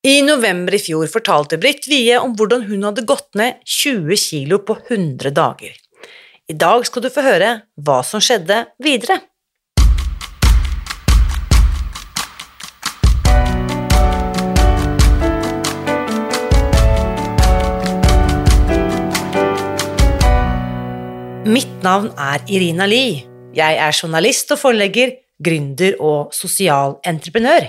I november i fjor fortalte Britt Wie om hvordan hun hadde gått ned 20 kilo på 100 dager. I dag skal du få høre hva som skjedde videre. Mitt navn er Irina Lie. Jeg er journalist og forlegger, gründer og sosial entreprenør.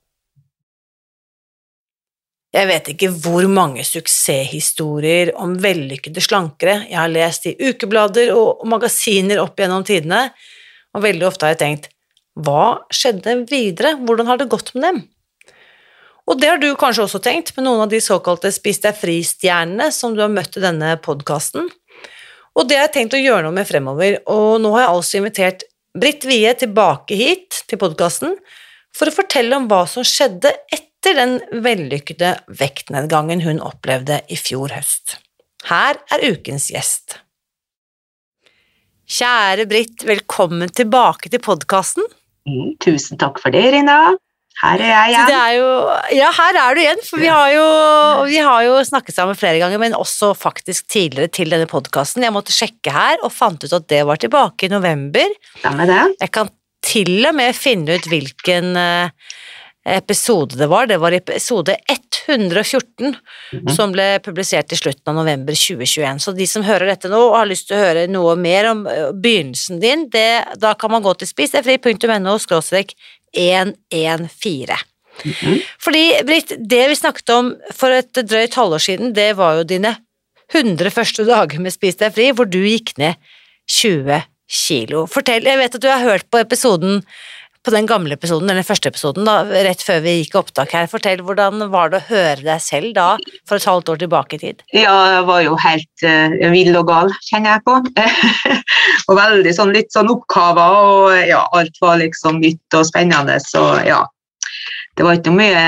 Jeg vet ikke hvor mange suksesshistorier om vellykkede slankere jeg har lest i ukeblader og magasiner opp gjennom tidene, og veldig ofte har jeg tenkt hva skjedde videre, hvordan har det gått med dem? Og det har du kanskje også tenkt med noen av de såkalte Spis deg fri-stjernene som du har møtt i denne podkasten. Og det har jeg tenkt å gjøre noe med fremover, og nå har jeg altså invitert Britt Wie tilbake hit til podkasten for å fortelle om hva som skjedde etter den vellykkede vektnedgangen hun opplevde i fjor høst. Her er ukens gjest. Kjære Britt, velkommen tilbake til podkasten. Mm, tusen takk for det, Rina. Her er jeg igjen. Er jo, ja, her er du igjen, for vi har, jo, vi har, jo, snakket sammen flere ganger, men også faktisk tidligere til denne podkasten. Jeg måtte sjekke her og fant ut at det var tilbake i november. Stemmer det. Jeg kan til og med finne ut hvilken uh, episode det var. Det var episode 114 mm -hmm. som ble publisert i slutten av november 2021. Så de som hører dette nå og har lyst til å høre noe mer om begynnelsen din, det, da kan man gå til spisdegfri.no 114. Mm -hmm. Fordi, Britt, det vi snakket om for et drøyt halvår siden, det var jo dine 100 første dager med Spis deg fri, hvor du gikk ned 20 kilo. Fortell, jeg vet at du har hørt på episoden på den gamle episoden, eller den første episoden, da, rett før vi gikk opptak her. Fortell, hvordan var det å høre deg selv da, for et halvt år tilbake i tid? Ja, jeg var jo helt uh, vill og gal, kjenner jeg på. og veldig sånn litt sånn oppkava, og ja, alt var liksom nytt og spennende, så ja. Det var ikke noe mye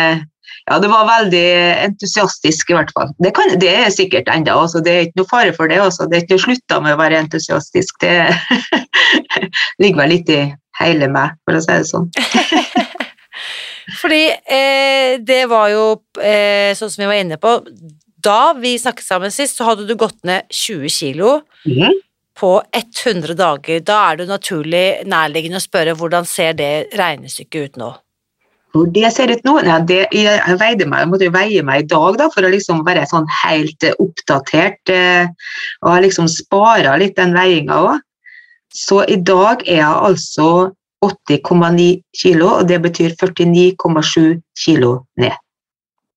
ja, det var veldig entusiastisk, i hvert fall. Det, kan, det er sikkert ennå. Altså, det er ikke noe fare for det. Altså. Det er ikke slutta med å være entusiastisk. Det ligger vel litt i hele meg, for å si det sånn. Fordi eh, det var jo, eh, sånn som vi var inne på, da vi snakket sammen sist, så hadde du gått ned 20 kilo mm på 100 dager. Da er det naturlig nærliggende å spørre hvordan ser det regnestykket ut nå? Hvor det ser ut nå? Ja, det, jeg, veide meg, jeg måtte veie meg i dag da, for å liksom være sånn helt oppdatert. Eh, og jeg liksom spara litt den veiinga òg. Så i dag er jeg altså 80,9 kilo, og det betyr 49,7 kilo ned.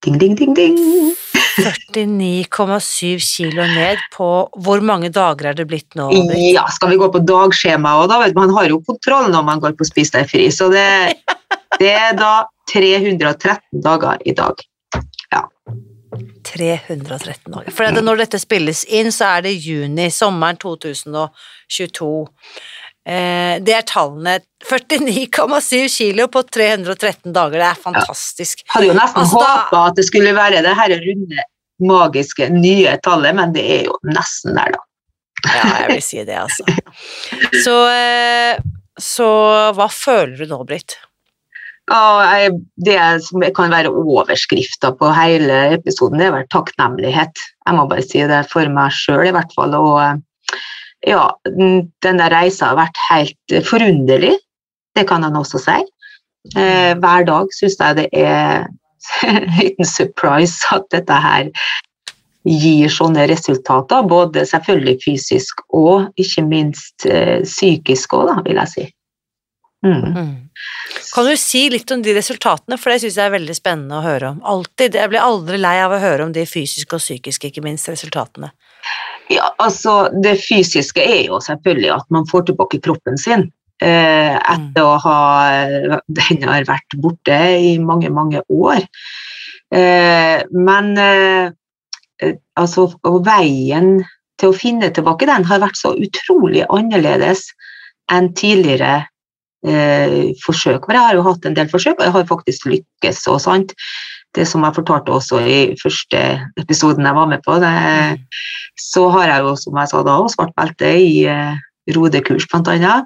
Ding, ding, ding, ding. 49,7 kilo ned på Hvor mange dager er det blitt nå? Ja, skal vi gå på dagskjema òg, da? Man har jo kontroll når man går på Spis deg fri, så det, det er da 313 dager i dag. 313 dager. For når dette spilles inn, så er det juni, sommeren 2022. Eh, det er tallene 49,7 kilo på 313 dager. Det er fantastisk. Ja. Hadde jo nesten altså, håpa at det skulle være det her runde, magiske, nye tallet, men det er jo nesten der, da. Ja, jeg vil si det, altså. Så, eh, så hva føler du nå, Britt? Jeg, det som kan være overskrifta på hele episoden, det er vel takknemlighet. Jeg må bare si det for meg sjøl, i hvert fall. Og ja, denne reisa har vært helt forunderlig. Det kan han også si. Eh, hver dag syns jeg det er en liten surprise at dette her gir sånne resultater, både selvfølgelig fysisk og ikke minst eh, psykisk òg, vil jeg si. Mm. Mm. Kan du si litt om de resultatene, for det syns jeg er veldig spennende å høre om. Alltid, Jeg blir aldri lei av å høre om de fysiske og psykiske, ikke minst, resultatene. Ja, altså Det fysiske er jo selvfølgelig at man får tilbake kroppen sin. Eh, etter å ha Den har vært borte i mange, mange år. Eh, men eh, altså, veien til å finne tilbake den har vært så utrolig annerledes enn tidligere eh, forsøk. Men jeg har jo hatt en del forsøk, og jeg har faktisk lykkes. og sant. Det som jeg fortalte også i første episoden jeg var med på, det, så har jeg jo, som jeg sa da, svart belte i eh, rodekurs bl.a.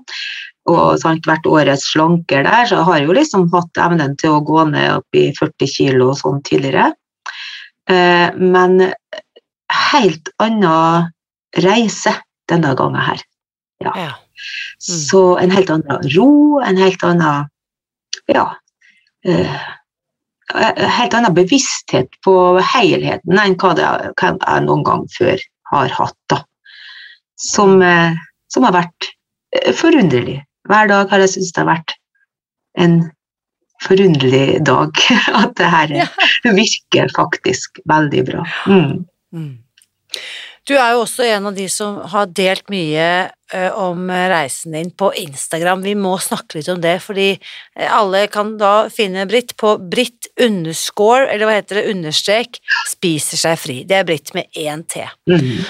Og sant, vært årets slanker der, så jeg har jo liksom hatt evnen til å gå ned opp i 40 kg og sånn tidligere. Eh, men helt annen reise denne gangen her. Ja. Ja. Mm. Så en helt annen ro, en helt annen Ja. eh, en helt annen bevissthet på helheten enn hva, det, hva jeg noen gang før har hatt. da. Som, eh, som har vært eh, forunderlig. Hver dag har jeg syntes det har vært en forunderlig dag. At det her virker faktisk veldig bra. Mm. Du er jo også en av de som har delt mye eh, om reisen din på Instagram. Vi må snakke litt om det, fordi eh, alle kan da finne Britt på Britt underscore, eller hva heter det, understrek, spiser seg fri. Det er Britt med én T. Mm.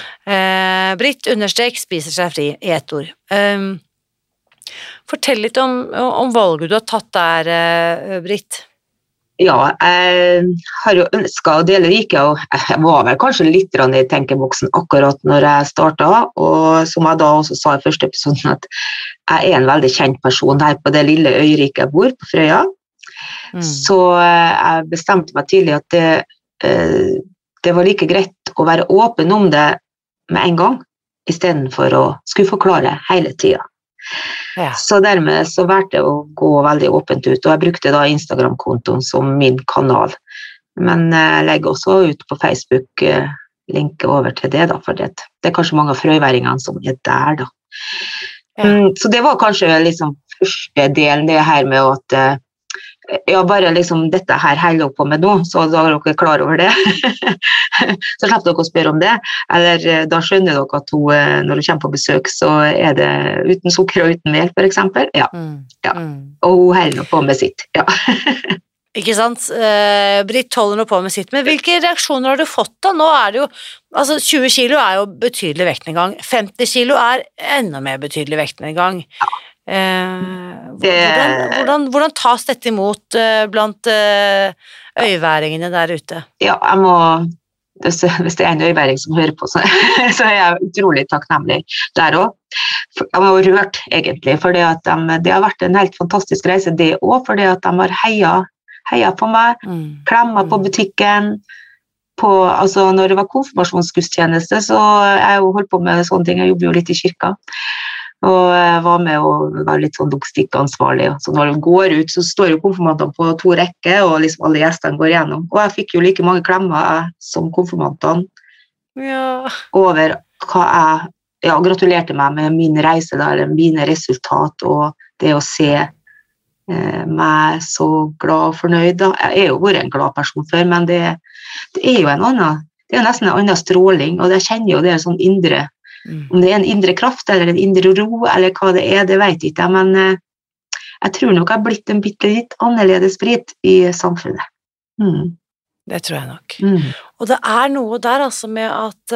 Britt understrek spiser seg fri i ett ord. Um, fortell litt om, om valget du har tatt der, eh, Britt. Ja, jeg har jo ønska å dele riket, og jeg var vel kanskje litt i tenkeboksen akkurat når jeg starta. Og som jeg da også sa i første episoden, at jeg er en veldig kjent person her på det lille øyriket jeg bor, på Frøya. Mm. Så eh, jeg bestemte meg tidlig at det, eh, det var like greit å være åpen om det med en gang, istedenfor å skulle forklare hele tida. Ja. Så dermed så valgte jeg å gå veldig åpent ut, og jeg brukte da Instagram-kontoen som min kanal. Men eh, jeg legger også ut på Facebook eh, linke over til det, da, for det, det er kanskje mange av frøyværingene som er der, da. Ja. Mm, så det var kanskje liksom første delen, det her med at eh, ja, bare liksom dette her holder dere på med nå, så da er dere klar over det. så slipper dere å spørre om det. Eller eh, da skjønner dere at hun, eh, når hun kommer på besøk, så er det uten sukker og uten mel, f.eks. Ja. Mm. Ja. Mm. Og hun holder nå på med sitt. Ja. Ikke sant? Eh, Britt holder nå på med sitt, men hvilke reaksjoner har du fått da? Nå er det jo, altså 20 kilo er jo betydelig vektnedgang, 50 kilo er enda mer betydelig vektnedgang. Ja. Hvordan, hvordan, hvordan tas dette imot eh, blant eh, øyværingene der ute? ja, jeg må hvis det er en øyværing som hører på, så, så er jeg utrolig takknemlig der òg. Jeg var rørt, egentlig, for det, de, det har vært en helt fantastisk reise, det òg. For at de har heia, heia på meg, Mm. klemma på Mm. butikken. På, altså når det var konfirmasjonsgudstjeneste, så jeg holdt på med sånne ting. Jeg jobber jo litt i kirka. Og jeg var med og var litt sånn logistikkansvarlig. Så når de går ut, så står jo konfirmantene på to rekker, og liksom alle gjestene går igjennom. Og jeg fikk jo like mange klemmer som konfirmantene Ja. over hva jeg ja, gratulerte meg med min reise, da, eller mine resultat, og det å se eh, meg så glad og fornøyd. Da. Jeg er jo vært en glad person før, men det, det er jo en annen det er nesten en annen stråling, og jeg kjenner jo det er sånn indre. Om det er en indre kraft eller en indre ro, eller hva det er, det vet ikke jeg, men eh, jeg tror nok jeg har blitt en bitte litt annerledes Brit i samfunnet. Mm. Det tror jeg nok. Mm. Og det er noe der altså med at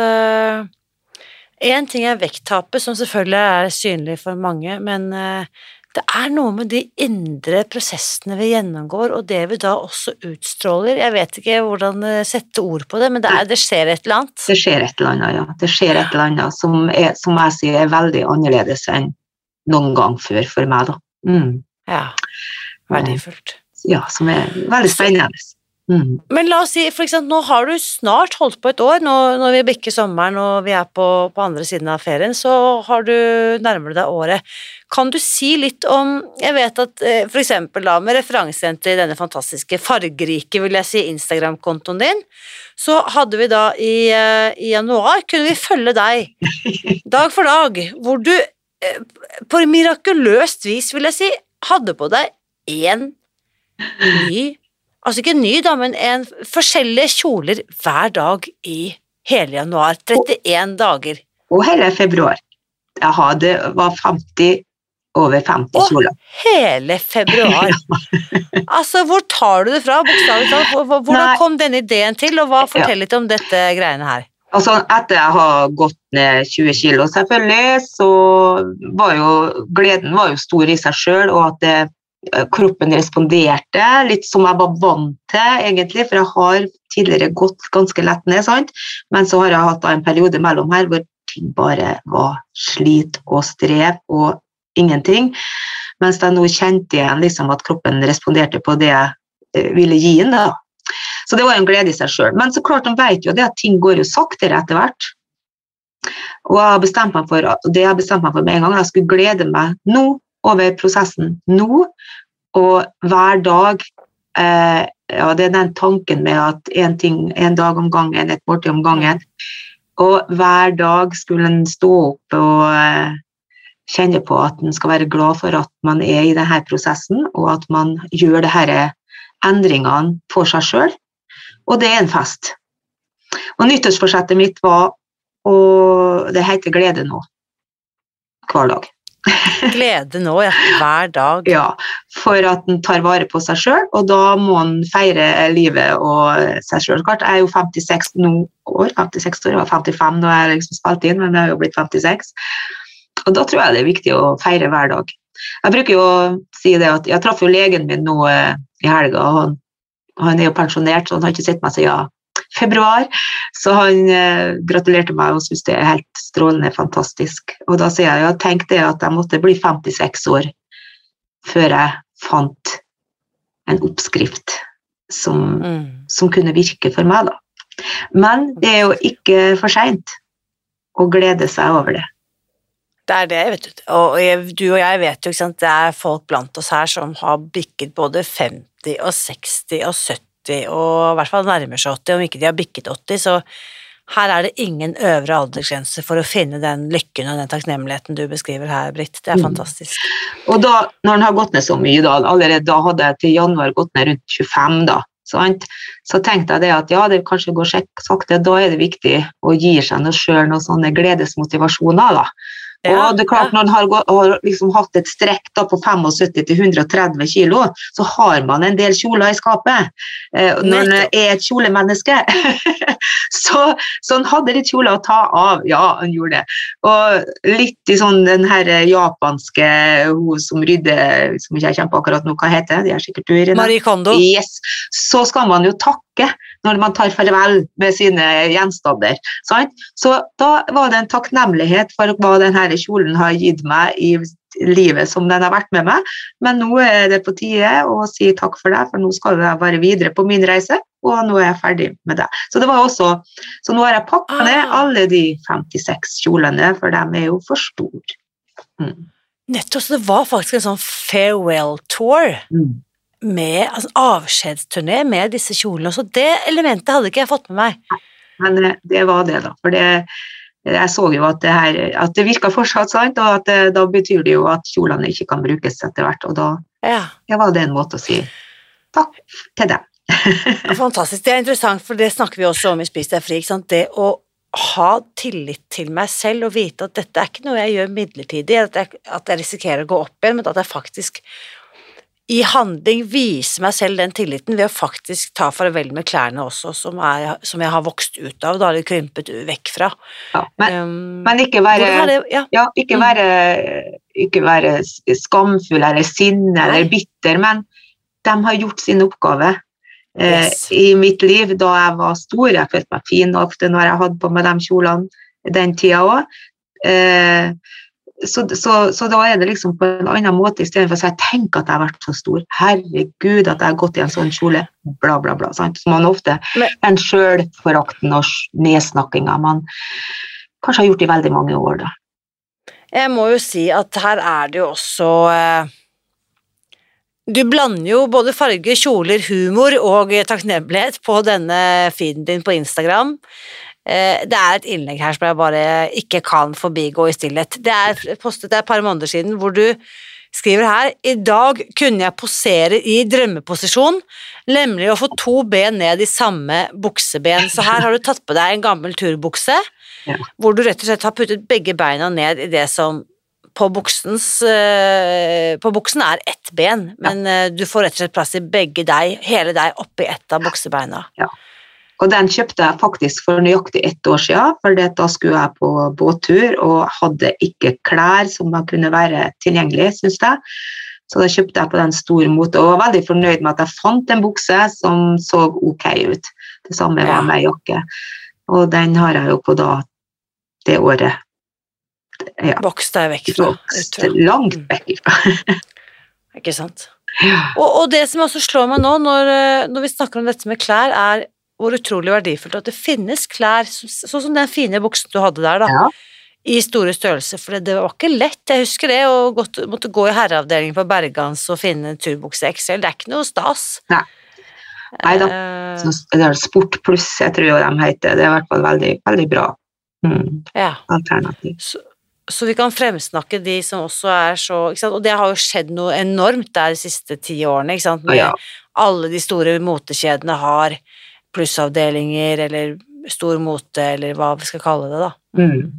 Én ting er vekttapet, som selvfølgelig er synlig for mange, men eh, det er noe med de indre prosessene vi gjennomgår, og det vi da også utstråler. Jeg vet ikke hvordan eh, sette ord på det, men det, er, det skjer et eller annet. Det skjer et eller annet, ja. Det skjer et eller annet som, er, som jeg sier er veldig annerledes enn noen gang før for meg, da. Mm. Ja. Verdifullt. Ja, som er veldig spennende. Mm. Men la oss si, for eksempel, nå har du snart holdt på et år, nå, når vi bikker sommeren og vi er på, på andre siden av ferien, så har du nærmer du deg året. Kan du si litt om Jeg vet at eh, for eksempel da, med referansen til denne fantastiske fargerike, vil jeg si, Instagram-kontoen din, så hadde vi da i, eh, i januar kunne vi følge deg dag for dag, hvor du eh, på mirakuløst vis, vil jeg si, hadde på deg én ny Altså ikke ny, da, men en forskjellige kjoler hver dag i hele januar. 31 dager. Og hele februar. Jeg hadde, var 50, over 50 og kjoler. Hele februar. Altså, hvor tar du det fra, bokstavelig talt? Hvor- hvor- Hvordan Nei. kom denne ideen til, og hva Fortell litt om dette greiene her. Altså, etter jeg har gått ned 20 kilo, selvfølgelig, så var jo gleden var jo stor i seg sjøl, og at det, kroppen responderte litt som jeg var vant til, egentlig, for jeg har tidligere gått ganske lett ned, sant? men så har jeg hatt en periode mellom her hvor ting bare var slit og strev og ingenting, mens jeg nå kjente igjen liksom, at kroppen responderte på det jeg ville gi den. Så det var en glede i seg sjøl. Men så klart, de vet jo det at ting går jo saktere etter hvert. Og jeg har bestemt meg for, det jeg har bestemt meg for med en gang, jeg skulle glede meg nå over prosessen nå, og hver dag eh, ja, Det er den tanken med at en, ting, en dag om gangen, et måltid om gangen. Og hver dag skulle en stå opp og eh, kjenne på at en skal være glad for at man er i denne prosessen, og at man gjør disse endringene for seg sjøl. Og det er en fest. Og nyttårsforsettet mitt var og det heter glede nå. Hver dag. Glede nå, ja. Hver dag. Ja, for at en tar vare på seg sjøl, og da må en feire livet og seg sjøl. Jeg er jo 56 nå år, 56 år, jeg var 55 da jeg liksom spilte inn, men jeg er jo blitt 56. Og da tror jeg det er viktig å feire hver dag. Jeg bruker jo å si det at jeg traff jo legen min nå eh, i helga, og han, han er jo pensjonert, så han har ikke sett meg siden februar. Så han eh, gratulerte meg og syntes det er helt strålende fantastisk. Og da sier jeg ja, tenk det at jeg måtte bli 56 år før jeg fant en oppskrift som, Mm. som kunne virke for meg, da. Men det er jo ikke for seint å glede seg over det. Det er det, vet du. Og jeg, du og jeg vet jo, ikke sant, det er folk blant oss her som har bikket både 50 og 60 og 70 og i hvert fall nærmer seg 80, om ikke de har bikket 80, så her er det ingen øvre aldersgrense for å finne den lykken og den takknemligheten du beskriver her, Britt. Det er Mm. fantastisk. Og da, når den har gått ned så mye, da, allerede da hadde jeg til januar gått ned rundt 25, da, sant? så tenkte jeg det at ja, det kanskje går sakte, da er det viktig å gi seg noe sjøl noen sånne gledesmotivasjoner. da. Ja, og det er klart. Når en har, har liksom hatt et strekk på 75-130 kilo, så har man en del kjoler i skapet. Eh, når en er et kjolemenneske. så, så han hadde litt kjoler å ta av. Ja, han gjorde det. Og litt i sånn den her japanske hun som rydder, som ikke jeg kjenner på akkurat nå, hva heter det? De er sikkert Irina. Marie Kondo. Yes. Så skal man jo takke når man tar farvel med sine gjenstander. Sant? Så da var det en takknemlighet for hva denne kjolen har gitt meg i livet som den har vært med meg. Men nå er det på tide å si takk for det, for nå skal jeg være videre på min reise. Og nå er jeg ferdig med det. Så det var også, så nå har jeg pakka ned Ah. alle de 56 kjolene, for de er jo for store. Mm. Nettopp, så det var faktisk en sånn farewell tour. Mm. Med altså, avskjedsturné med disse kjolene. Så det elementet hadde ikke jeg fått med meg. Men eh, det var det, da. For det, jeg så jo at det, her, at det virka fortsatt sant, og at det, da betyr det jo at kjolene ikke kan brukes etter hvert. Og da Ja, det var det en måte å si takk til dem. Fantastisk. Det er interessant, for det snakker vi også om i Spis deg fri. Det å ha tillit til meg selv og vite at dette er ikke noe jeg gjør midlertidig, at jeg, at jeg risikerer å gå opp igjen, men at jeg faktisk i handling viser meg selv den tilliten ved å faktisk ta farvel med klærne også, som, er, som jeg har vokst ut av, da har de krympet vekk fra. Ja, men, Um, men ikke være det, ja, Ja, ikke Mm. være, ikke være skamfull eller sinne Nei. eller bitter, men de har gjort sin oppgave. Eh, I mitt liv da jeg var stor, jeg følte meg fin ofte når jeg hadde på meg de kjolene den tida òg. Eh, så, så, så da er det liksom på en annen måte, istedenfor å si tenk at jeg har vært så stor, herregud at jeg har gått i en sånn kjole, bla, bla, bla. Sant? Som man ofte Men- den sjølforakten og nedsnakkinga man kanskje har gjort i veldig mange år, da. Jeg må jo si at her er det jo også eh, Du blander jo både farge, kjoler, humor og takknemlighet på denne feeden din på Instagram. Eh, Det er et innlegg her som jeg bare ikke kan forbigå i stillhet. Det er postet et par måneder siden hvor du skriver her I dag kunne jeg posere i drømmeposisjon, nemlig å få to ben ned i samme bukseben. Så her har du tatt på deg en gammel turbukse, Ja. hvor du rett og slett har puttet begge beina ned i det som på, buksens, eh, på buksen er ett ben, men ja. du får rett og slett plass i begge deg, hele deg oppi ett av buksebeina. Og den kjøpte jeg faktisk for nøyaktig ett år siden, for da skulle jeg på båttur og hadde ikke klær som kunne være tilgjengelig, syns jeg. Så da kjøpte jeg på den store moten og var veldig fornøyd med at jeg fant en bukse som så ok ut. Det samme var med jakke. Og den har jeg jo på da det året. Ja, Vokst deg vekk fra. vokst langt Mm. vekk ifra. Ikke sant? Og, og det som også slår meg nå, når, eh, når vi snakker om dette med klær, er hvor utrolig verdifullt at det finnes klær, sånn som den fine buksen du hadde der, da, Ja. i store størrelser, for det, var ikke lett, jeg husker det, å gått, måtte gå i herreavdelingen på Bergans og finne en turbukse XL, det er ikke noe stas. Nei. Neida. Eh, det er Sport pluss, jeg tror jo de heter. Det er i hvert fall veldig, veldig bra mm, ja. alternativ. Så, så vi kan fremsnakke de som også er så? Og det har jo skjedd noe enormt der de siste ti årene. Med Ja. Alle de store motekjedene har plussavdelinger eller stor mote, eller hva vi skal kalle det, da. Mm.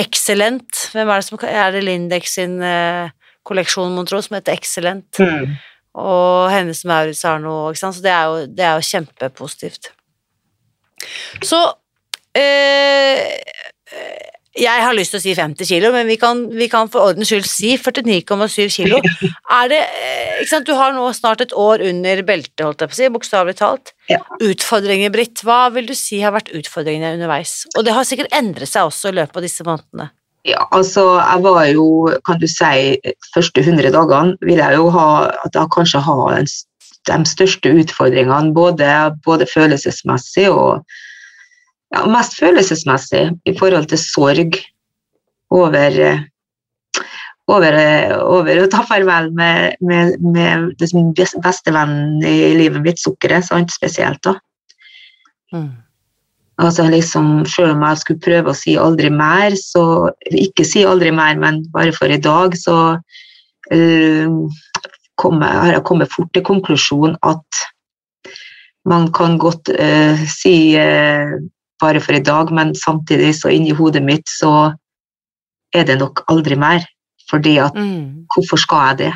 Excellent. Hvem er det som Er det Lindex sin eh, kolleksjon, mon tro, som heter Excellent? Mm. Og Hennes Maurits har noe, ikke sant. Så det er jo, det er jo kjempepositivt. Så eh, jeg har lyst til å si 50 kilo, men vi kan, vi kan for ordens skyld si 49,7 kilo. Er det, eh, ikke sant, Du har nå snart et år under beltet, holdt jeg på å si, bokstavelig talt. Ja. Utfordringer, Britt. Hva vil du si har vært utfordringene underveis? Og det har sikkert endret seg også i løpet av disse månedene. Ja, altså jeg var jo, kan du si, første 100 dagene vil jeg jo ha at jeg kanskje har de største utfordringene, både, både følelsesmessig og ja, mest følelsesmessig i forhold til sorg over, eh, over, eh, over å ta farvel med, med, med liksom som bes- beste venn i livet mitt, sukkeret, sant, spesielt da. Altså liksom, Selv om jeg skulle prøve å si aldri mer, så Ikke si aldri mer, men bare for i dag, så uh, kom jeg, har jeg kommet fort til konklusjonen at man kan godt uh, si eh, bare for i dag, men samtidig så inni hodet mitt så er det nok aldri mer. Fordi at Mm. hvorfor skal jeg det?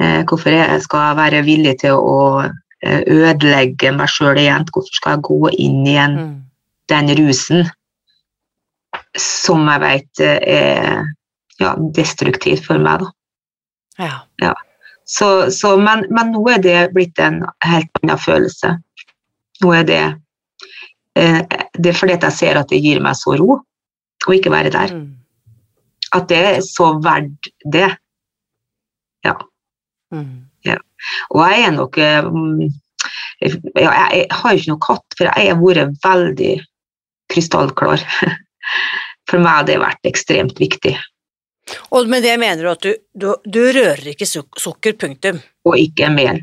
Eh, hvorfor jeg skal jeg være villig til å eh, ødelegge meg sjøl igjen? Hvorfor skal jeg gå inn igjen Mm. den rusen som jeg vet er ja, destruktiv for meg. Da. Ja. Så, så, men, men nå er det blitt en helt annen følelse. Nå er det eh, Det er fordi at jeg ser at det gir meg så ro å ikke være der. Mm. At det er så verdt det. Mm. Og jeg er nok eh, mm, ja, jeg, har jo ikke noe katt, for jeg har vært veldig krystallklar. For meg har det vært ekstremt viktig. Og med det mener du at du, du, du rører ikke suk sukker, punktum. Og ikke mel.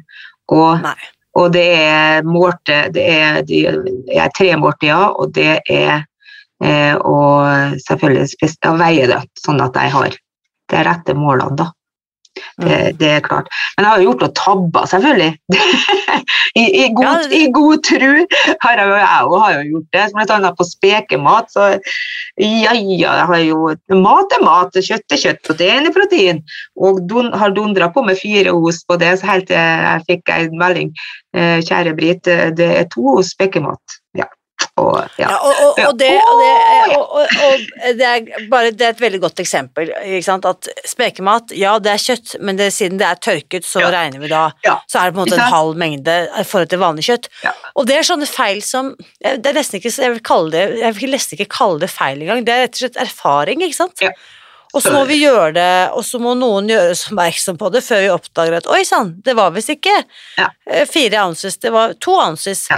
Og, Nei. Og det er målte det er, de, er tre måltider, ja, og det er eh, Og selvfølgelig spes- ja, veie det sånn at jeg har de rette målene, da. Det, Mm. det er klart. Men jeg har jo gjort noen tabber, selvfølgelig. I, i, god, Ja, I god tru har jeg, jeg har jo gjort det. Blant annet på spekemat. Så ja, ja, jeg har jo Mat er mat, kjøtt er kjøtt, protein er protein. Og don, har dundra på med fire ost på det, så helt til jeg fikk en melding. Eh, kjære Britt, eh, det er to spekemat. Ja. Og, ja. Ja, og, og, og, det, og, det, er bare, det er et veldig godt eksempel. At spekemat, ja det er kjøtt, men det, siden det er tørket, så Ja. regner vi da Ja. Så er det på en måte en halv mengde i forhold til vanlig kjøtt. Og det er sånne feil som Det er nesten ikke Jeg vil, kalle det, jeg vil nesten ikke kalle det feil engang. Det er rett og slett erfaring, ikke sant? Ja. Og så må vi gjøre det, og så må noen gjøre oss oppmerksom på det før vi oppdager at oi sann, det var visst ikke Ja. eh, fire ounces, det var to ounces. Ja.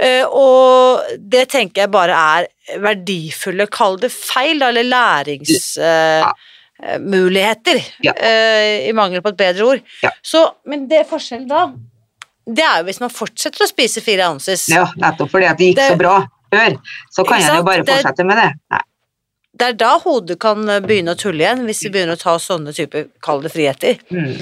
Eh, og det tenker jeg bare er verdifulle, kall det feil, eller læringsmuligheter, Ja. Ja. eh, i mangel på et bedre ord. Ja. Så, men det forskjellen da, det er jo hvis man fortsetter å spise fire ounces. Ja, nettopp fordi at det gikk Det- så bra før, så kan jeg jo bare fortsette med det. Nei. Det er da hodet kan eh, begynne å tulle igjen, hvis vi begynner å ta sånne typer, kall det friheter. Mm.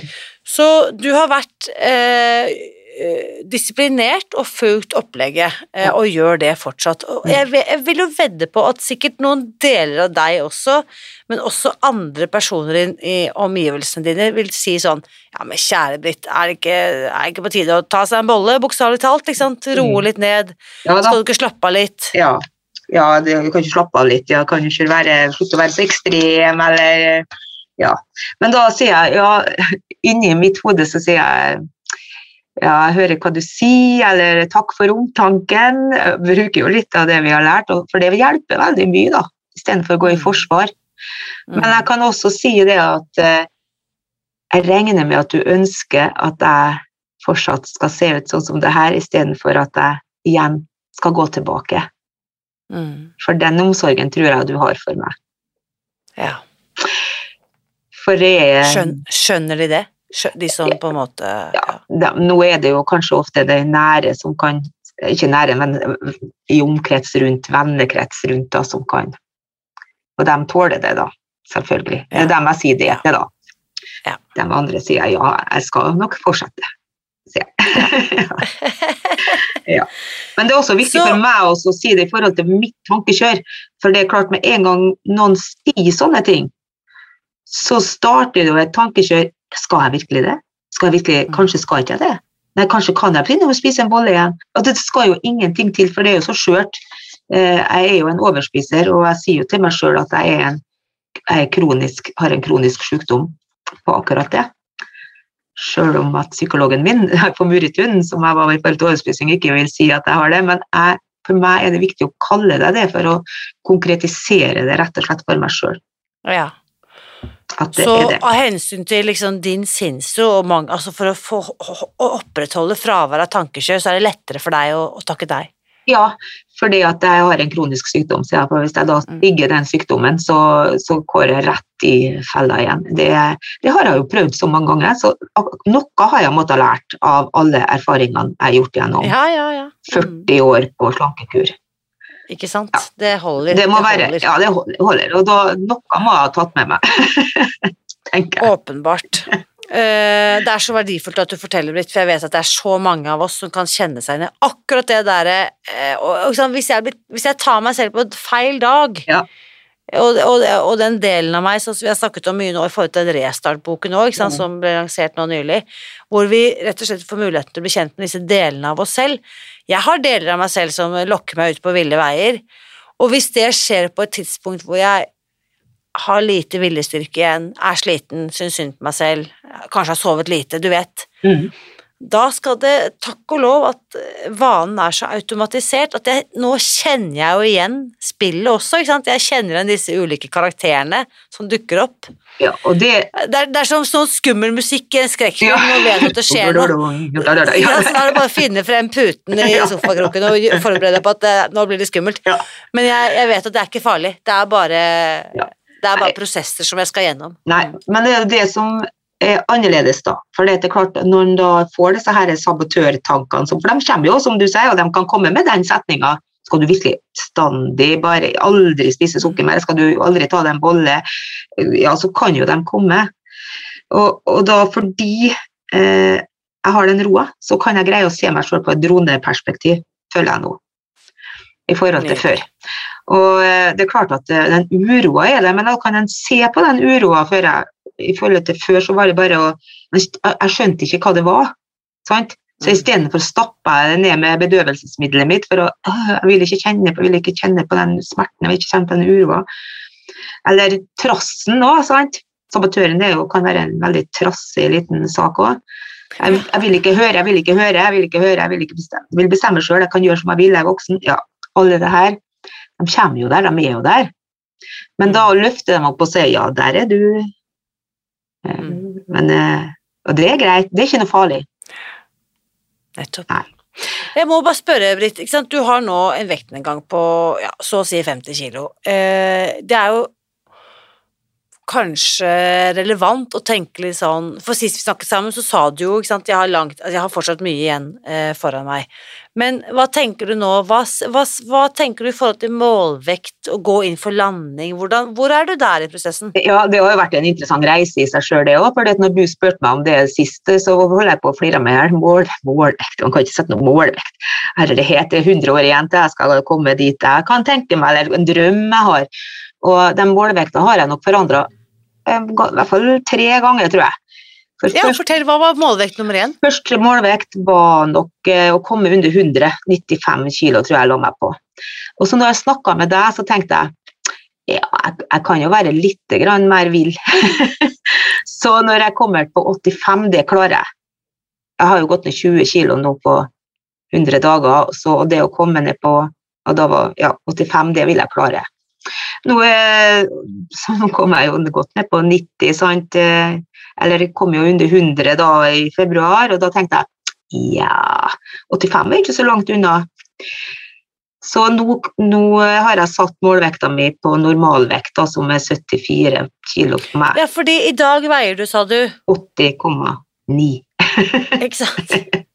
Så du har vært eh, eh, disiplinert og fulgt opplegget, eh, og gjør det fortsatt. Jeg, jeg vil jo vedde på at sikkert noen deler av deg også, men også andre personer i, i omgivelsene dine, vil si sånn Ja, men kjære Britt, er det ikke, er det ikke på tide å ta seg en bolle, bokstavelig talt? ikke sant? Roe Mm. litt ned. Ja. Skal du ikke slappe av litt? Ja. Ja det, du kan ikke slappe av litt. ja, kan ikke være, slutte å være så ekstrem, eller Ja. Men da sier jeg ja, inni mitt hode så sier jeg ja, jeg hører hva du sier, eller takk for omtanken. Jeg bruker jo litt av det vi har lært, for det hjelper veldig mye, da, istedenfor å gå i Mm. forsvar. Men Mm. jeg kan også si det at eh, jeg regner med at du ønsker at jeg fortsatt skal se ut sånn som det her, istedenfor at jeg igjen skal gå tilbake. Mm. For den omsorgen tror jeg du har for meg. Ja. For det er Skjøn, skjønner de det? De som på en måte ja, de, Nå er det jo kanskje ofte det nære som kan Ikke nære, men i omkrets rundt, vennekrets rundt, da, som kan. Og de tåler det, da. Selvfølgelig. Det er dem jeg sier det til, da. Ja. De andre sier ja, jeg skal nok fortsette. Jeg. ja. Men det er også viktig Så- for meg å si det i forhold til mitt tankekjør. For det er klart, med en gang noen sier sånne ting, så starter det jo et tankekjør. Skal jeg virkelig det? Skal jeg virkelig, Mm. Kanskje skal ikke jeg det? Nei, kanskje kan jeg begynne å spise en bolle igjen. Og det skal jo ingenting til, for det er jo så skjørt. Eh, Jeg er jo en overspiser, og jeg sier jo til meg sjøl at jeg, er en, jeg kronisk, har en kronisk sykdom på akkurat det. Sjøl om at psykologen min på Muritun, som jeg var i forhold til overspising, ikke vil si at jeg har det. Men jeg, for meg er det viktig å kalle det det for å konkretisere det rett og slett for meg sjøl. Ja. Så er av hensyn til liksom din sinnsro og mange, altså for å, få, å opprettholde fravær av tankekjør, så er det lettere for deg å, å takke deg. Ja, fordi at jeg har en kronisk sykdom, så jeg, hvis jeg da Mm. digger den sykdommen, så, så går jeg rett i fella igjen. Det, det har jeg jo prøvd så mange ganger, så noe har jeg måttet lært av alle erfaringene jeg har gjort gjennom Ja, ja, ja. Mm. 40 år på slankekur. Ikke sant? Det holder. Det må være, holder. ja, det holder, og da, noe må jeg ha tatt med meg. Åpenbart. Eh, det er så verdifullt at du forteller, Britt, for jeg vet at det er så mange av oss som kan kjenne seg igjen i akkurat det derre uh, hvis, hvis jeg tar meg selv på et feil dag Ja. og, og, og den delen av meg, som vi har snakket om mye nå i forhold til den restartboken òg, Mm. som ble lansert nå nylig, hvor vi rett og slett får muligheten til å bli kjent med disse delene av oss selv. Jeg har deler av meg selv som lokker meg ut på ville veier, og hvis det skjer på et tidspunkt hvor jeg har lite viljestyrke igjen, er sliten, syns synd på meg selv, kanskje har sovet lite, du vet. Mm. Da skal det, takk og lov, at eh, vanen er så automatisert at jeg, nå kjenner jeg jo igjen spillet også, ikke sant? Jeg kjenner igjen disse ulike karakterene som dukker opp. Ja, og det Det er, det er som sånn skummel musikk i en skrekkfilm, Ja. nå vet du at det skjer noe. Ja, så da er det bare å finne frem puten i sofakroken og forberede deg på at det, nå blir det skummelt. Ja. Men jeg, jeg vet at det er ikke farlig, det er bare, Ja. Det er bare prosesser som jeg skal gjennom. Nei, men det er det som er annerledes, da. For det er klart, når en da får disse her sabotørtankene, for de kommer jo, som du sier, og de kan komme med den setninga skal du virkelig standig bare aldri spise sukker mer, skal du aldri ta deg en bolle, ja, så kan jo de komme. Og, og da fordi eh, jeg har den roa, så kan jeg greie å se meg selv på et droneperspektiv, føler jeg nå, i forhold til før. Og eh, det er klart at eh, den uroa er der, men da kan en se på den uroa før jeg i forhold til før så var det bare å Jeg skjønte ikke hva det var. Sant? Så Mm. istedenfor stappa jeg det ned med bedøvelsesmiddelet mitt, for å, «Åh, jeg vil ikke kjenne på, vil ikke kjenne på den smerten, jeg vil ikke kjenne på den uroa. Eller trassen òg, sant. Sabotøren er jo, kan være en veldig trassig liten sak òg. Jeg, jeg vil ikke høre, jeg vil ikke høre, jeg vil ikke høre, jeg vil ikke bestemme, jeg vil bestemme sjøl, jeg kan gjøre som jeg vil, jeg er voksen. Ja, alle det her, de kommer jo der, de er jo der. Men da løfter de opp og sier ja, der er du. Eh, Mm. Men, eh, og det er greit, det er ikke noe farlig. Nettopp. Nei. Jeg må bare spørre, Britt. Du har nå en vektnedgang på ja, så å si 50 kilo. Eh, det er jo kanskje relevant å tenke litt sånn For sist vi snakket sammen, så sa du jo sant, jeg har, altså jeg har fortsatt mye igjen eh, foran meg. Men hva tenker du nå? Hva, hva, hva tenker du i forhold til målvekt og gå inn for landing? Hvordan, hvor er du der i prosessen? Ja, Det har jo vært en interessant reise i seg sjøl, det òg. For når du spurte meg om det sist, så holdt jeg på å flire med her. Mål, målvekt, man kan ikke sette noe målvekt. Herlighet, det er 100 år igjen til jeg skal komme dit jeg kan tenke meg, eller en drøm jeg har. Og den målvekta har jeg nok forandra i hvert fall tre ganger, tror jeg. For Ja, først, fortell, hva var målvekt nummer én? første målvekt var nok eh, å komme under 100. 95 kilo tror jeg jeg la meg på. Og så når jeg snakka med deg, så tenkte jeg ja, jeg, jeg kan jo være litt grann mer vill. så når jeg kommer på 85, det klarer jeg. Jeg har jo gått ned 20 kilo nå på 100 dager, så det å komme ned på og da var, ja, 85, det vil jeg klare. Nå, som kom jeg jo godt ned på 90, sant? eller jeg kom jo under 100 da i februar, og da tenkte jeg ja, 85 er ikke så langt unna. Så nå, nå har jeg satt målvekta mi på normalvekt, da, som er 74 kilo for meg. Ja, fordi i dag veier du, sa du. 80,9. Ikke sant?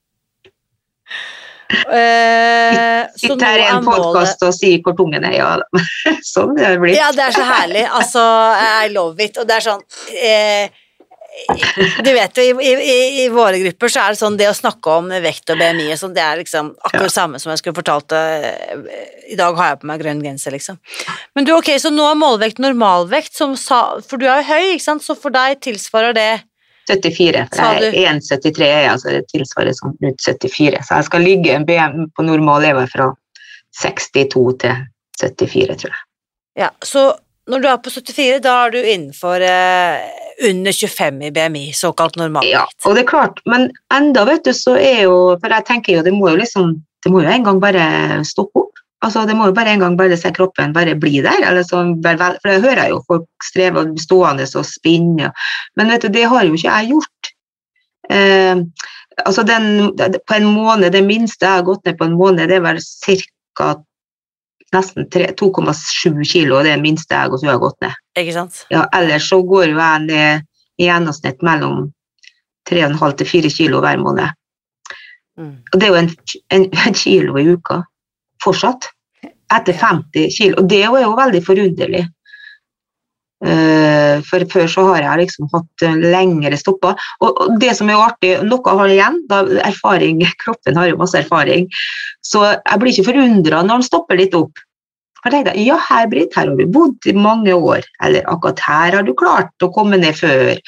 Så Sitter her i en podkast og sier hvor tungen er. Ja, sånn det blir. Ja, det er så herlig. Altså, I love it. Og det er sånn eh, Du vet jo, i, i, i våre grupper så er det sånn det å snakke om vekt og BMI og sånn, det er liksom akkurat det samme som jeg skulle fortalt deg eh, I dag har jeg på meg grønn genser, liksom. Men du, ok, så nå er målvekt normalvekt, som sa For du er jo høy, ikke sant, så for deg tilsvarer det 74. For jeg er 1,73, altså det tilsvarer sånn rundt 74. Så jeg skal ligge en BM på normal lever fra 62 til 74, tror jeg. Ja, så når du er på 74, da er du innenfor eh, under 25 i BMI, såkalt normalt? Ja, og det er klart, men enda vet du, så er jo For jeg tenker jo, det må jo liksom Det må jo en gang bare stoppe opp. Altså, Det må jo bare en gang bare se kroppen bare bli der. Eller så, vel- vel- for jeg hører jo folk streve og stående og spinne. Men vet du, det har jo ikke jeg gjort. Eh, altså den, på en måned, Det minste jeg har gått ned på en måned, det er vel ca. nesten 2,7 kilo. Det det minste jeg har gått ned. Ikke sant? Ja, ellers så går jo jeg ned i gjennomsnitt mellom 3,5 til 4 kilo hver måned. Mm. Og det er jo en, en, en kilo i uka fortsatt. Etter 50 kilo. Og det er jo veldig forunderlig. Eh, for før så har jeg liksom hatt eh, lengre stopper. Og, det som er artig, noe har jeg igjen, da, erfaring, kroppen har jo masse erfaring, så jeg blir ikke forundra når den stopper litt opp. For jeg tenkte, ja, her, Britt, her har du bodd i mange år, eller akkurat her har du klart å komme ned før.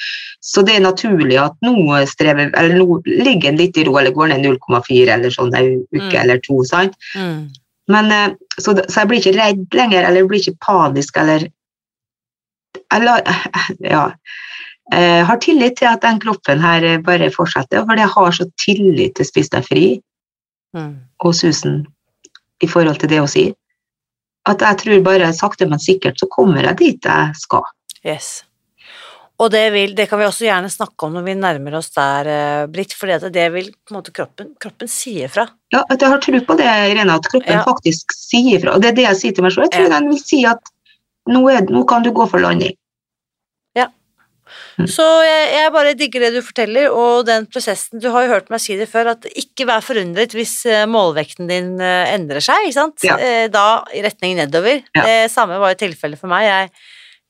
Så det er naturlig at nå strever, eller nå ligger en litt i ro, eller går ned 0,4 eller sånn en uke Mm. eller to, sant? Mm. Men, eh, så, så jeg blir ikke redd lenger, eller jeg blir ikke panisk, eller eller, ja. Jeg har tillit til at den kroppen her eh, bare fortsetter, for jeg har så tillit til Spis deg fri Mm. og Susan i forhold til det å si. At jeg tror bare sakte, men sikkert så kommer jeg dit jeg skal. Yes. Og det, vil, det kan vi også gjerne snakke om når vi nærmer oss der, eh, Britt, for det vil måte kroppen, kroppen sier fra. Ja, at jeg har tro på det, Irene, at kroppen Ja. faktisk sier fra. Og det er det jeg sier til meg selv. Jeg tror Ja. den vil si at nå, er, nå kan du gå for landing. Mm. Så jeg, jeg bare digger det du forteller, og den prosessen Du har jo hørt meg si det før, at ikke vær forundret hvis eh, målvekten din eh, endrer seg, ikke sant? Ja. Da i retning nedover. Ja. Det samme var jo tilfellet for meg. Jeg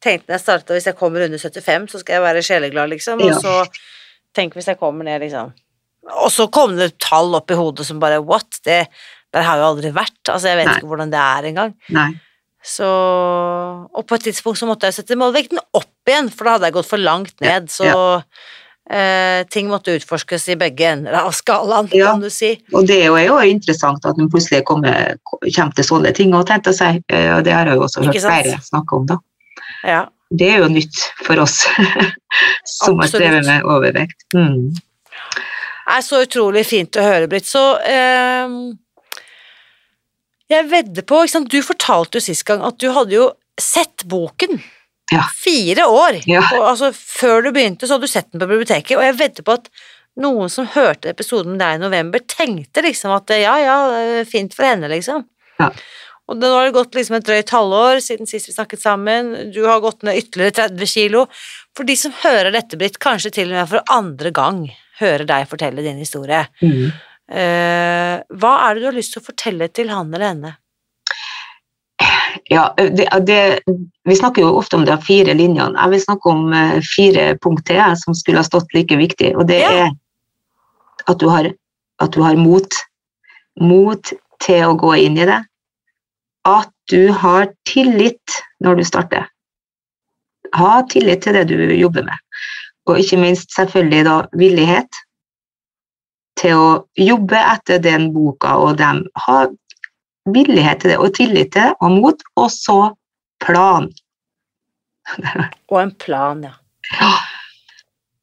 tenkte jeg startet, hvis jeg kommer under 75, så skal jeg være sjeleglad, liksom. Og Ja. så tenk hvis jeg kommer ned, liksom Og så kom det tall opp i hodet som bare what? Det der har jo aldri vært. Altså, jeg vet Nei. ikke hvordan det er engang. Nei. Så Og på et tidspunkt så måtte jeg sette målvekten opp igjen, for da hadde jeg gått for langt ned. Så eh, ting måtte utforskes i begge ender av skalaen, Ja. kan du si. Og det er jo, er interessant at man plutselig kommer, kommer til sånne ting og tenkte å si, og det har jeg jo også hørt flere snakke om da. Ja. Det er jo nytt for oss som har strevet med overvekt. Mm. Det er så utrolig fint å høre, Britt. Så eh, jeg vedder på? Du fortalte jo sist gang at du hadde jo sett boken. Ja. Fire år. Ja. Og, altså, før du begynte, så hadde du sett den på biblioteket, og jeg vedder på at noen som hørte episoden med deg i november, tenkte liksom at ja, ja, fint for henne, liksom. Ja. Og nå har det gått liksom et drøyt halvår siden sist vi snakket sammen, du har gått ned ytterligere 30 kilo. For de som hører dette, Britt, kanskje til og med for andre gang hører deg fortelle din historie. Mm. Uh, hva er det du har lyst til å fortelle til han eller henne? Ja, det, det, vi snakker jo ofte om de fire linjene. Jeg vil snakke om eh, fire punkt til jeg, som skulle ha stått like viktig. Og det Ja. er at du, har, at du har mot. Mot til å gå inn i det. At du har tillit når du starter. Ha tillit til det du jobber med. Og ikke minst selvfølgelig da villighet til å jobbe etter den boka og dem. Ha villighet til det, og tillit til det, og mot, og så plan. Og en plan, ja.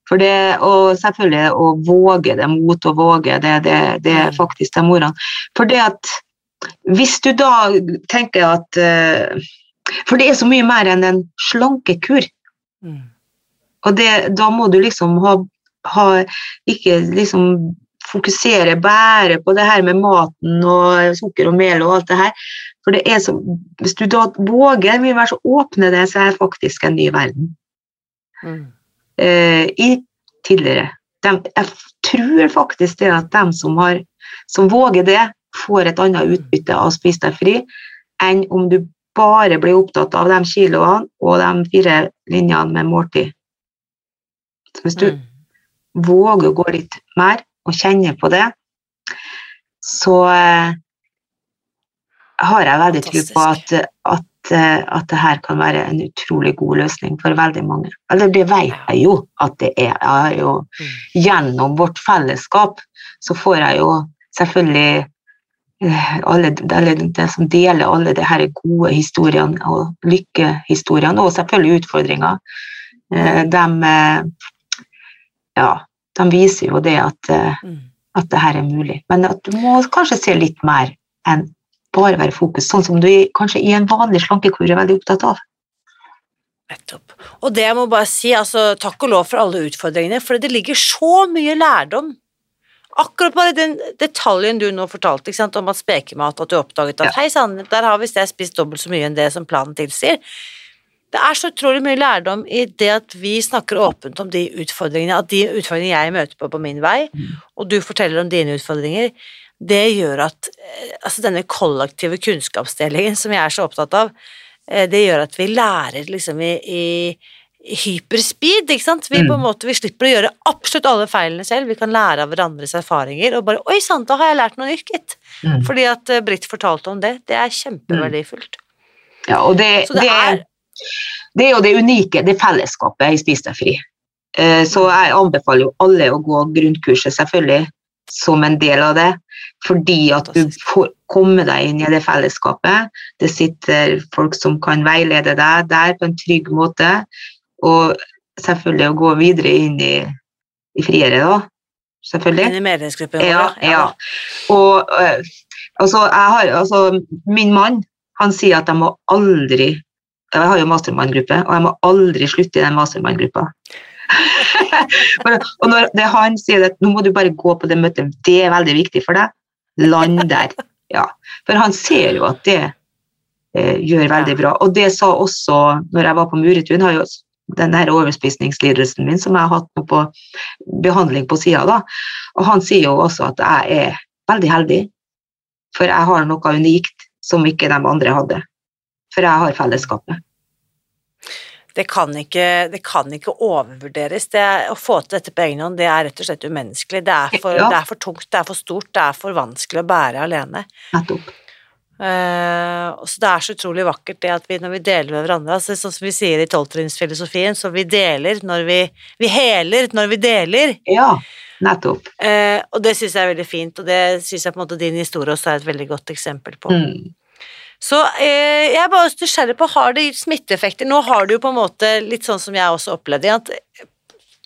For det, og selvfølgelig å våge det, mot å våge, det, det, det er Mm. faktisk de ordene. For det at hvis du da tenker at eh, For det er så mye mer enn en slankekur. Mm. Og det, da må du liksom ha, ha Ikke liksom fokusere bare på det her med maten og sukker og mel og alt det her. For det er så Hvis du da våger mye mer, så åpner det seg faktisk en ny verden. Mm. Eh, I tidligere. De, jeg tror faktisk det at dem som, har, som våger det, får et annet utbytte av å spise deg fri, enn om du bare blir opptatt av de kiloene og de fire linjene med måltid. Så hvis du Mm. våger å gå litt mer og kjenne på det, så eh, har jeg veldig tro på at, at, eh, at det her kan være en utrolig god løsning for veldig mange. Eller det vet jeg jo at det er. Jeg har jo, Mm. gjennom vårt fellesskap så får jeg jo selvfølgelig alle, alle det som deler alle de her gode historiene og lykkehistoriene, og selvfølgelig utfordringer, eh, de, eh, ja, de viser jo det at, eh, Mm. at det her er mulig. Men at du må kanskje se litt mer enn bare være fokus, sånn som du kanskje i en vanlig slankekur er veldig opptatt av. Nettopp. Og det jeg må bare si, altså takk og lov for alle utfordringene, for det ligger så mye lærdom. Akkurat bare den detaljen du nå fortalte sant, om at spekemat, at du oppdaget at Ja. hei sann, der har visst jeg spist dobbelt så mye enn det som planen tilsier. Det er så utrolig mye lærdom i det at vi snakker åpent om de utfordringene, at de utfordringene jeg møter på på min vei, og du forteller om dine utfordringer, det gjør at eh, altså denne kollektive kunnskapsdelingen som jeg er så opptatt av, eh, det gjør at vi lærer liksom i, i hyperspeed, ikke sant? Vi Mm. på en måte, vi slipper å gjøre absolutt alle feilene selv, vi kan lære av hverandres erfaringer, og bare, oi sant, da har jeg lært noe nytt, gitt. Mm. Fordi at eh, Britt fortalte om det, det er kjempeverdifullt. Ja, og det, det det, er, er- det er jo det unike, det fellesskapet i Spis deg fri. Eh, Så jeg anbefaler jo alle å gå grunnkurset, selvfølgelig, som en del av det. Fordi at du får komme deg inn i det fellesskapet. Det sitter folk som kan veilede deg der på en trygg måte. Og selvfølgelig å gå videre inn i, i friere, da. Selvfølgelig. Inn i medlemsgruppen Ja, ja. Og eh, altså, har, altså, min mann, han sier at jeg må aldri Jeg har jo mastermann-gruppe, og jeg må aldri slutte i den mastermann-gruppa. og når det han sier at nå må du bare gå på det møtet, det er veldig viktig for deg, land der. Ja. For han ser jo at det eh, gjør veldig bra. Og det sa også når jeg var på Muretun, har jo den der overspisningslidelsen min som jeg har hatt på behandling på sida, da. Og han sier jo også at jeg er veldig heldig, for jeg har noe unikt som ikke de andre hadde. For jeg har fellesskapet. Det kan ikke, det kan ikke overvurderes. Det å få til dette på egen hånd, det er rett og slett umenneskelig. Det er, for, Ja. det er for tungt, det er for stort, det er for vanskelig å bære alene. Nettopp. Og så det er så utrolig vakkert det at vi når vi deler med hverandre, altså sånn som vi sier i tolvtrinnsfilosofien, så vi deler når vi Vi heler når vi deler. Ja, nettopp. Uh, og det syns jeg er veldig fint, og det syns jeg på en måte din historie også er et veldig godt eksempel på. Mm. Så uh, jeg er bare nysgjerrig på, har det gitt smitteeffekter? Nå har du jo på en måte litt sånn som jeg også opplevde, at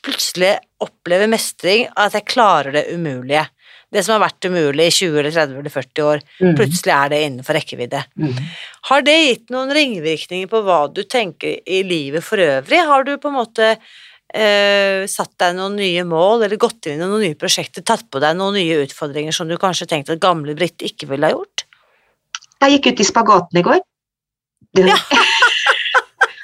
plutselig opplever mestring at jeg klarer det umulige. Det som har vært umulig i 20 eller 30 eller 40 år, Mm. plutselig er det innenfor rekkevidde. Mm. Har det gitt noen ringvirkninger på hva du tenker i livet for øvrig? Har du på en måte eh, satt deg noen nye mål, eller gått inn i noen nye prosjekter, tatt på deg noen nye utfordringer som du kanskje tenkte at gamle Britt ikke ville ha gjort? Jeg gikk ut i spagaten i går. Det- Ja.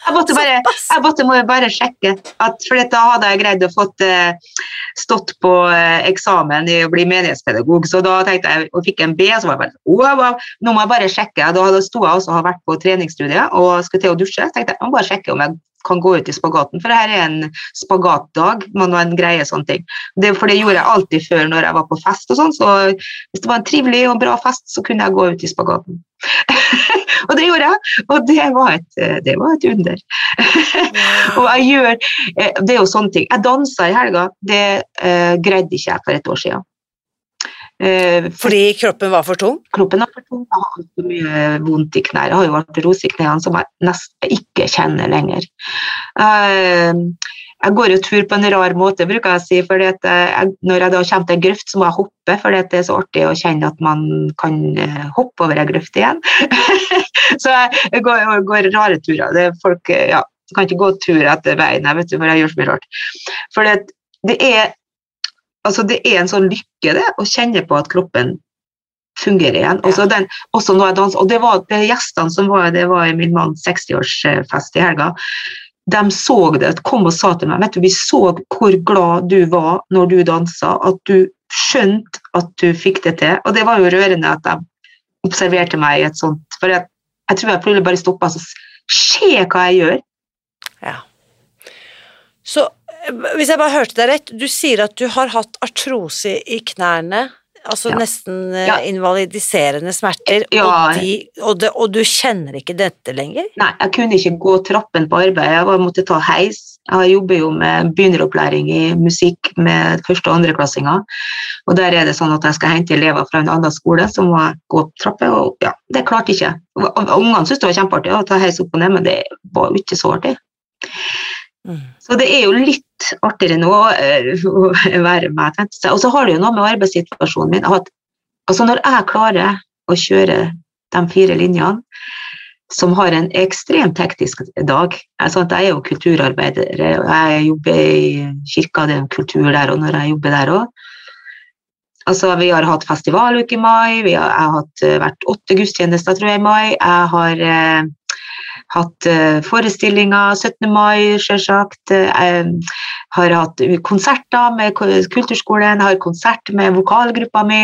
jeg måtte bare, jeg måtte må bare sjekke, at, for da hadde jeg greid å fått eh, stått på eh, eksamen i å bli menighetspedagog, så da tenkte jeg, og fikk en B, så var jeg bare, wow, wow, nå må jeg bare sjekke. Da hadde- sto jeg også og har vært på treningsstudiet og skulle til å dusje, så tenkte jeg, jeg må bare sjekke om jeg kan gå ut i spagaten, for her er en spagatdag, man en greie sånne ting. Det, for det gjorde jeg alltid før når jeg var på fest og sånn, så hvis det var en trivelig og bra fest, så kunne jeg gå ut i spagaten. og det gjorde jeg, og det var et, det var et under. og jeg gjør, eh, det er jo sånne ting. Jeg dansa i helga, det uh, greide ikke jeg for et år siden. Eh, Fordi kroppen var for tung? kroppen er for tung, jeg har altfor mye vondt i knær. Jeg har jo artrose i knærne som jeg nesten ikke kjenner lenger. Eh, jeg går jo tur på en rar måte, bruker jeg å si. jeg, når jeg da kommer til en grøft, så må jeg hoppe, for det er så artig å kjenne at man kan eh, hoppe over en grøft igjen. så jeg går, går rare turer. Det folk, ja, kan ikke gå tur etter veien, jeg vet du, for jeg gjør så mye rart. For det, det, er, altså det er en sånn lykke det, å kjenne på at kroppen fungerer igjen. Også, den, også når jeg danser, og det var det gjestene som var, det var i min manns 60-årsfest i helga, de så det, kom og sa til meg vet du, vi så hvor glad du var når du dansa, at du skjønte at du fikk det til. Og det var jo rørende at de observerte meg i et sånt For jeg, jeg tror jeg plutselig bare stoppa og Se hva jeg gjør! Ja. Så hvis jeg bare hørte deg rett, du sier at du har hatt artrose i knærne, altså Ja. nesten eh, Ja. invalidiserende smerter, Ja. og, de, og, det, og du kjenner ikke dette lenger? Nei, jeg kunne ikke gå trappen på arbeid. Jeg var, måtte ta heis. Jeg jobber jo med begynneropplæring i musikk med første- og andreklassinger. Og der er det sånn at jeg skal hente elever fra en annen skole, så må jeg gå opp trapper. Og ja, det klarte jeg ikke. Ungene syntes det var kjempeartig å ta heis opp og ned, men det var jo ikke så artig. Så det er jo litt artigere nå eh, å være med. Og så har det jo noe med arbeidssituasjonen min at altså når jeg klarer å kjøre de fire linjene, som har en ekstremt hektisk dag. Sant, jeg er jo kulturarbeider, jeg jobber i kirka, det er en kultur der, og når jeg jobber der òg Altså, vi har hatt festivaluke i mai, har, jeg har hatt, eh, vært åtte gudstjenester tror jeg, i mai. Jeg har eh, hatt eh, forestillinger 17. mai, selvsagt. Eh, har hatt konserter med kulturskolen, har konsert med vokalgruppa mi.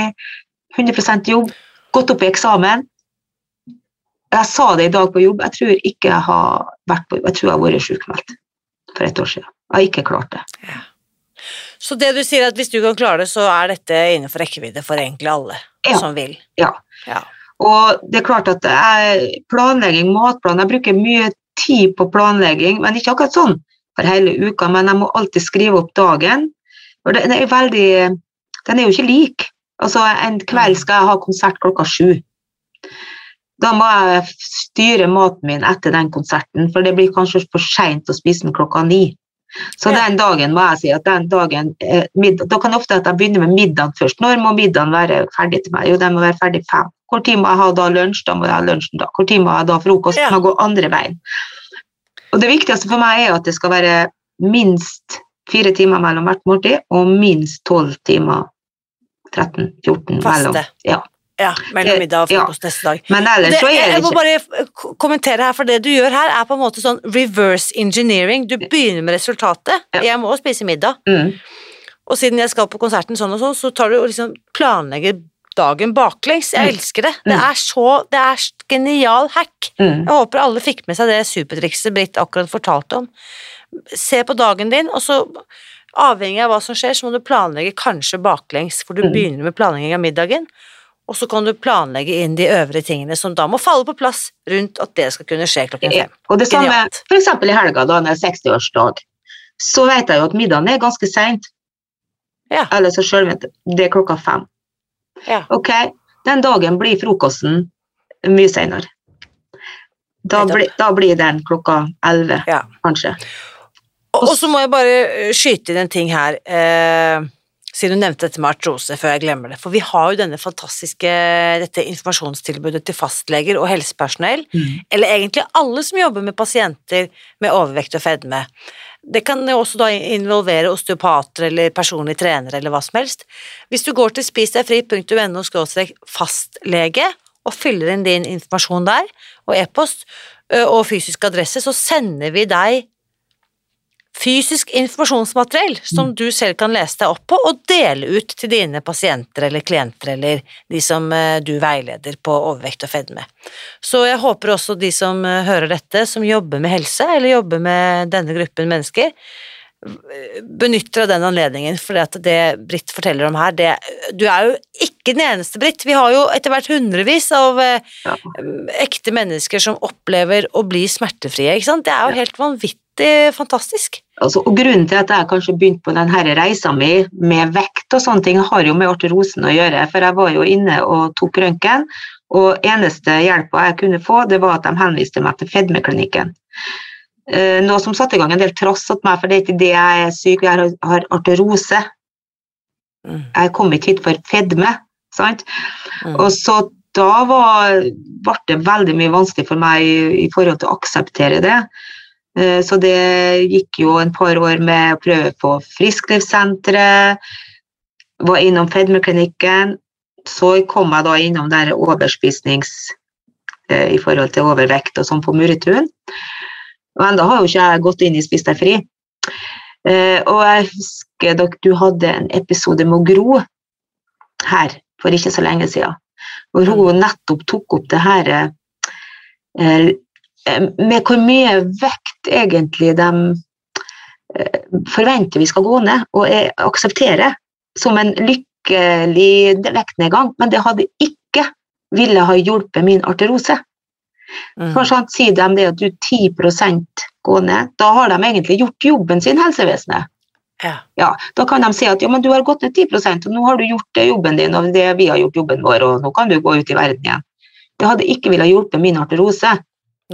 100 jobb. Gått opp i eksamen. Jeg sa det i dag på jobb, jeg tror ikke jeg har vært på Jeg tror jeg har vært sjukmeldt for et år siden. Jeg har ikke klart det. Så det du sier at hvis du kan klare det, så er dette innenfor rekkevidde for egentlig alle Ja. som vil? Ja. Ja. Og det er klart at jeg, planlegging, matplan Jeg bruker mye tid på planlegging, men ikke akkurat sånn for hele uka. Men jeg må alltid skrive opp dagen. Og den er veldig Den er jo ikke lik. Altså, en kveld skal jeg ha konsert klokka sju. Da må jeg styre maten min etter den konserten, for det blir kanskje for seint å spise den klokka ni. Så Ja. den dagen må jeg si at den dagen eh, middag, Da kan det ofte at jeg begynner med middagen først. Når må middagen være ferdig til meg? Jo, den må være ferdig fem. Hvor tid må jeg ha da lunsj? Da må jeg ha lunsjen da. Hvor tid må jeg ha da frokost? Ja. Må gå andre veien. Og det viktigste for meg er at det skal være minst fire timer mellom hvert måltid, og minst tolv timer 13-14 mellom. Ja. Ja, mellom Eh, middag og ja. frokost neste dag. Men ellers Det, så er det ikke jeg må bare kommentere her, for det du gjør her er på en måte sånn reverse engineering. Du begynner med resultatet. Ja. Jeg må spise middag. mm. Og siden jeg skal på konserten sånn og sånn, så tar du og liksom planlegger dagen baklengs. Jeg Mm. elsker det. Det Mm. er så Det er genial hack. Mm. Jeg håper alle fikk med seg det supertrikset Britt akkurat fortalte om. Se på dagen din, og så avhengig av hva som skjer, så må du planlegge kanskje baklengs, for du begynner med planlegging av middagen, og så kan du planlegge inn de øvrige tingene som da må falle på plass rundt at det skal kunne skje klokken fem. Og det samme Genialt. for eksempel i helga, da det er 60-årsdag, så vet jeg jo at middagen er ganske seint. Ja. Eller så sjølvendt, det er klokka fem. Ja. Ok, den dagen blir frokosten mye seinere. Da, bli, blir- da blir den klokka elleve, Ja. kanskje. Og, og så må jeg bare eh, skyte inn en ting her. Eh, siden du nevnte dette med artrose, før jeg glemmer det. For vi har jo denne fantastiske dette informasjonstilbudet til fastleger og helsepersonell, Mm. eller egentlig alle som jobber med pasienter med overvekt og fedme. Det kan også da involvere osteopater eller personlig trener eller hva som helst. Hvis du går til spisdegfri.no fastlege og fyller inn din informasjon der, og e-post og fysisk adresse, så sender vi deg fysisk informasjonsmateriell som du selv kan lese deg opp på og dele ut til dine pasienter eller klienter eller de som eh, du veileder på overvekt og fedme. Så jeg håper også de som eh, hører dette, som jobber med helse eller jobber med denne gruppen mennesker, benytter av den anledningen, for det Britt forteller om her, det, du er jo ikke den eneste, Britt. Vi har jo etter hvert hundrevis av eh, Ja. ekte mennesker som opplever å bli smertefrie, ikke sant? Det er jo helt vanvittig fantastisk. Altså, og grunnen til at jeg kanskje begynte på denne reisa mi med vekt og sånne ting, har jo med artrosen å gjøre. For jeg var jo inne og tok røntgen, og eneste hjelpa jeg kunne få, det var at de henviste meg til fedmeklinikken. Eh, Noe som satte i gang en del trass hos meg, for det er ikke det jeg er syk, jeg har, har arterose. Mm. Jeg kom ikke hit for fedme, sant? Mm. Og så da var, ble det veldig mye vanskelig for meg i, i forhold til å akseptere det. Eh, Så det gikk jo en par år med å prøve på frisklivssenteret, var innom fedmeklinikken. Så kom jeg da innom der overspisnings eh, i forhold til overvekt og sånn på Muretun. Og enda har jo ikke jeg gått inn i Spis deg fri. Eh, Og jeg husker dere, du hadde en episode med Gro her for ikke så lenge siden. Hvor hun nettopp tok opp det her med hvor mye vekt egentlig de eh, forventer vi skal gå ned og eh, akseptere som en lykkelig vektnedgang, men det hadde ikke ville ha hjulpet min arterose. Mm. For sånn, Sier de det at du 10% går ned, da har de egentlig gjort jobben sin, helsevesenet. Ja. Ja, da kan de si at ja, men du har gått ned 10% og nå har du gjort jobben din, og det vi har gjort jobben vår, og nå kan du gå ut i verden igjen. Det hadde ikke villet hjulpet min arterose,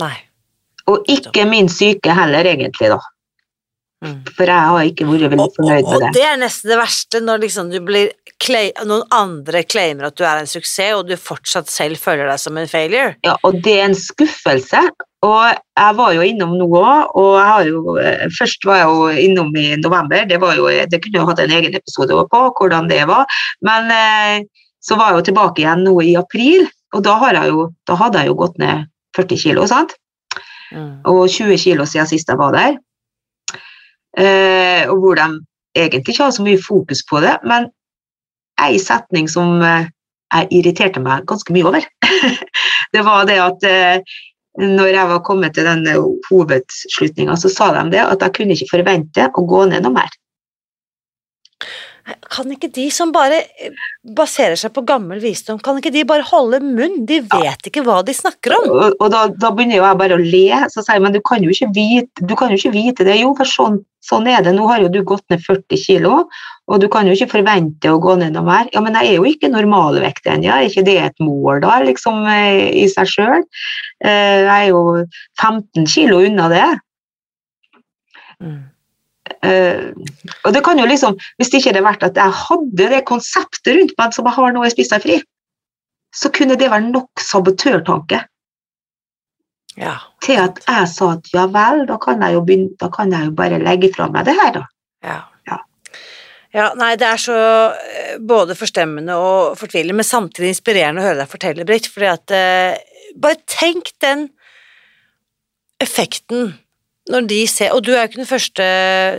Nei. og ikke min syke heller, egentlig, da. Mm. For jeg har ikke vært veldig fornøyd med det. og det. er nesten det verste, når liksom du blir noen andre claimer at du er en suksess, og du fortsatt selv føler deg som en failure. Ja, og det er en skuffelse. Og jeg var jo innom nå òg, og jeg har jo eh, Først var jeg jo innom i november, det, var jo, det kunne jeg hatt en egen episode på, hvordan det var. Men eh, så var jeg jo tilbake igjen nå i april, og da, har jeg jo, da hadde jeg jo gått ned 40 kilo, sant? Mm. og 20 kilo siden sist jeg var der. Eh, og hvor de egentlig ikke har så mye fokus på det, men ei setning som eh, jeg irriterte meg ganske mye over, det var det at eh, når jeg var kommet til denne hovedslutninga, så sa de det at jeg kunne ikke forvente å gå ned noe mer. Kan ikke de som bare eh, baserer seg på gammel visdom, kan ikke de bare holde munn? De vet ikke hva de snakker om. Og, og da, da begynner jo jeg bare å le, så sier jeg men du kan jo ikke vite, du kan jo ikke vite det. Jo, for sånn, sånn er det. Nå har jo du gått ned 40 kilo, og du kan jo ikke forvente å gå ned noe mer. Ja, men jeg er jo ikke normalvekt ennå, er ikke det et mål da, liksom eh, i seg sjøl? Jeg er jo 15 kilo unna det. Mm. Eh, og det kan jo liksom, Hvis det ikke hadde vært at jeg hadde det konseptet rundt meg som jeg har nå i Spis deg fri, så kunne det være nok sabotørtanke Ja. til at jeg sa at ja vel, da kan jeg jo, begynne, da kan jeg jo bare legge fra meg det her, da. Ja. Ja. Ja, nei, det er så eh, både forstemmende og fortvilende, men samtidig inspirerende å høre deg fortelle, Britt, fordi at eh, Bare tenk den effekten når de ser Og du er jo ikke den første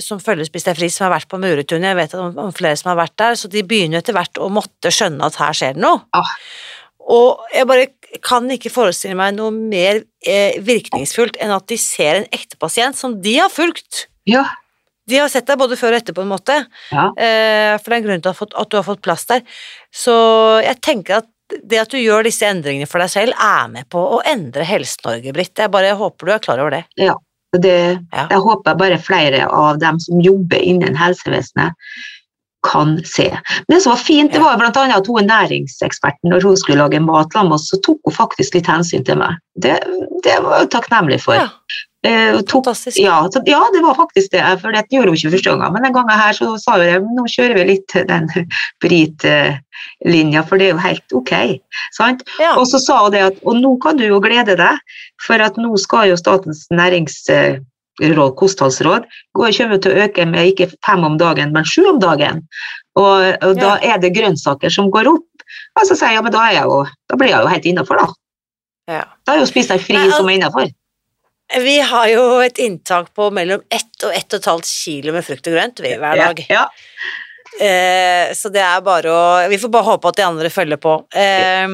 som følger Spis deg fri som har vært på Muretunet, jeg vet om, om flere som har vært der, så de begynner etter hvert å måtte skjønne at her skjer det noe. Ja. Og jeg bare kan ikke forestille meg noe mer eh, virkningsfullt enn at de ser en ekte pasient som de har fulgt. Ja. De har sett deg både før og etter, på en måte. Ja. Eh, for det er en grunn til at du har fått- at du har fått plass der. Så jeg tenker at det at du gjør disse endringene for deg selv, er med på å endre Helse-Norge, Britt. Jeg bare håper du er klar over det. Og det, Ja. Jeg håper bare flere av dem som jobber innen helsevesenet, kan se. Men det som var fint, det var blant annet at hun er næringseksperten når hun skulle lage mat sammen med oss, så tok hun faktisk litt hensyn til meg. Det, det var jeg takknemlig for. Ja. Eh, tok, Fantastisk. ja, så, ja, det var faktisk det, for det gjorde hun ikke første gangen. Men den gangen her så sa hun at nå kjører vi litt den Brit-linja, for det er jo helt ok. Sant? Ja. Og så sa hun det at og nå kan du jo glede deg, for at nå skal jo Statens næringsråd, kostholdsråd, gå- kommer til å øke med ikke fem om dagen, men sju om dagen. Og, og da er det grønnsaker som går opp. Og så sier jeg ja, men da, er jeg jo, da blir jeg jo helt innafor, da. Ja. Da har jeg jo spist deg fri Nei, som er innafor. Vi har jo et inntak på mellom ett og ett og et halvt kilo med frukt og grønt hver dag. Ja, Eh, så det er bare å Vi får bare håpe at de andre følger på. Eh,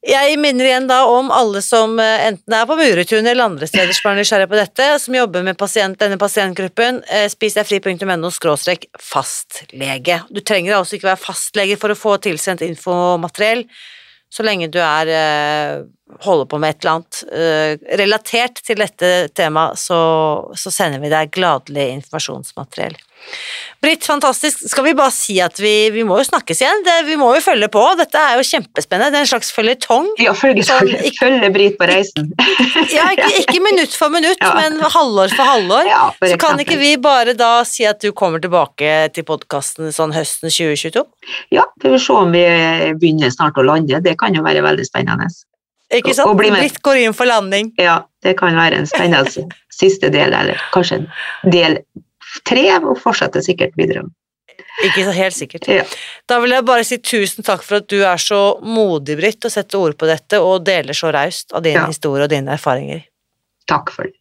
jeg minner igjen da om alle som eh, enten er på Muretun eller andre steder som er nysgjerrige på dette, som jobber med pasient, denne pasientgruppen. Eh, Spisdegfri.no skråstrek fastlege. Du trenger altså ikke være fastlege for å få tilsendt infomateriell. Så lenge du er eh, holder på med et eller annet eh, relatert til dette temaet, så, så sender vi deg gladelig informasjonsmateriell. Britt, fantastisk. Skal vi bare si at vi, vi må jo snakkes igjen? Det, vi må jo følge på. Dette er jo kjempespennende. Det er en slags føljetong. ja følge, Sånn, følge, følge Britt på reisen. Ja, ikke, ikke minutt for minutt, Ja. men halvår for halvår. Ja, for Så kan ikke vi bare da si at du kommer tilbake til podkasten sånn høsten 2022? Ja, vi vil se om vi begynner snart å lande. Det kan jo være veldig spennende. Ikke sant? Britt går inn for landing. Ja, det kan være en spennende siste del, eller kanskje en del tre, og fortsette sikkert videre. Ikke så helt sikkert. Ja. Da vil jeg bare si tusen takk for at du er så modig, Britt, og setter ord på dette, og deler så raust av din Ja. historie og dine erfaringer. Takk for det.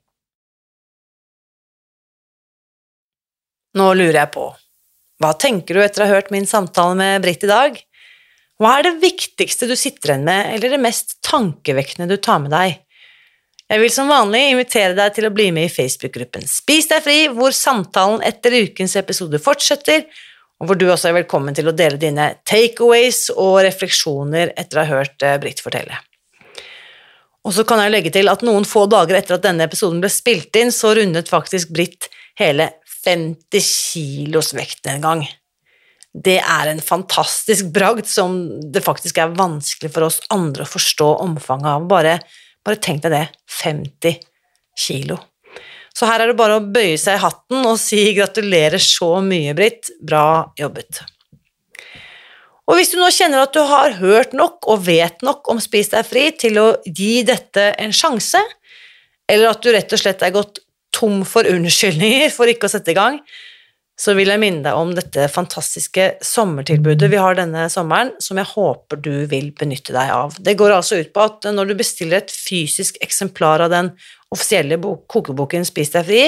Nå lurer jeg på, hva tenker du etter å ha hørt min samtale med Britt i dag? Hva er det viktigste du sitter igjen med, eller det mest tankevekkende du tar med deg? Jeg vil som vanlig invitere deg til å bli med i Facebook-gruppen Spis deg fri, hvor samtalen etter ukens episode fortsetter, og hvor du også er velkommen til å dele dine takeaways og refleksjoner etter å ha hørt eh, Britt fortelle. Og så kan jeg legge til at noen få dager etter at denne episoden ble spilt inn, så rundet faktisk Britt hele 50 kilos vektnedgang. Det er en fantastisk bragd som det faktisk er vanskelig for oss andre å forstå omfanget av. Bare, bare tenk deg det, 50 kilo. Så her er det bare å bøye seg i hatten og si gratulerer så mye, Britt. Bra jobbet. Og hvis du nå kjenner at du har hørt nok og vet nok om Spis deg fri til å gi dette en sjanse, eller at du rett og slett er gått tom for unnskyldninger for ikke å sette i gang, så vil jeg minne deg om dette fantastiske sommertilbudet vi har denne sommeren, som jeg håper du vil benytte deg av. Det går altså ut på at når du bestiller et fysisk eksemplar av den offisielle bok- kokeboken Spis deg fri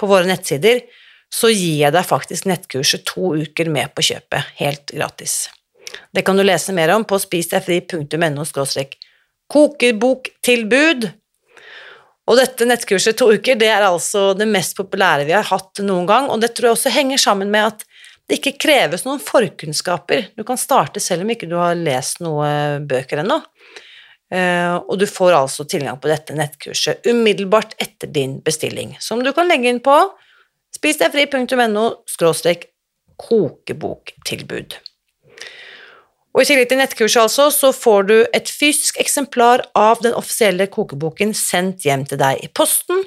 på våre nettsider, så gir jeg deg faktisk nettkurset to uker med på kjøpet, helt gratis. Det kan du lese mer om på spisdegfri.no kokeboktilbud. Og dette nettkurset to uker, det er altså det mest populære vi har hatt noen gang, og det tror jeg også henger sammen med at det ikke kreves noen forkunnskaper. Du kan starte selv om ikke du har lest noen bøker ennå. Eh, Og du får altså tilgang på dette nettkurset umiddelbart etter din bestilling, som du kan legge inn på spisdegfri.no kokeboktilbud. Og I tillegg til nettkurset altså, så får du et fysisk eksemplar av den offisielle kokeboken sendt hjem til deg i posten.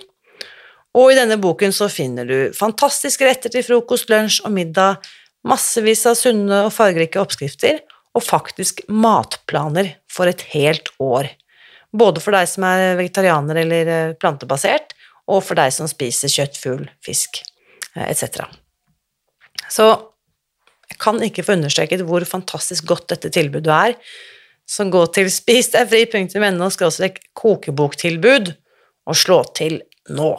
Og i denne boken så finner du fantastiske retter til frokost, lunsj og middag, massevis av sunne og fargerike oppskrifter, og faktisk matplaner for et helt år. Både for deg som er vegetarianer eller eh, plantebasert, og for deg som spiser kjøtt, fugl, fisk eh, etc. Så kan ikke få understreket hvor fantastisk godt dette tilbudet er. Så gå til spisdegfri.no kokeboktilbud og slå til nå.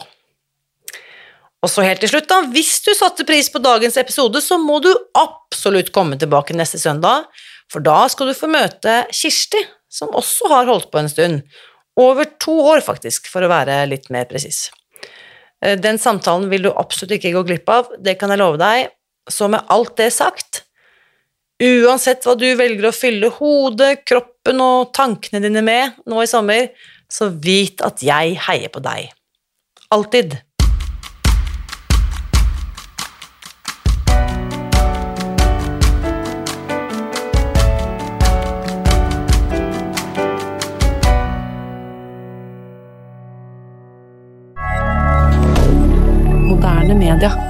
Og så helt til slutt, da, hvis du satte pris på dagens episode, så må du absolutt komme tilbake neste søndag, for da skal du få møte Kirsti, som også har holdt på en stund. Over to år, faktisk, for å være litt mer presis. Eh, Den samtalen vil du absolutt ikke gå glipp av, det kan jeg love deg. Så med alt det sagt, uansett hva du velger å fylle hodet, kroppen og tankene dine med nå i sommer, så vit at jeg heier på deg. Alltid. media.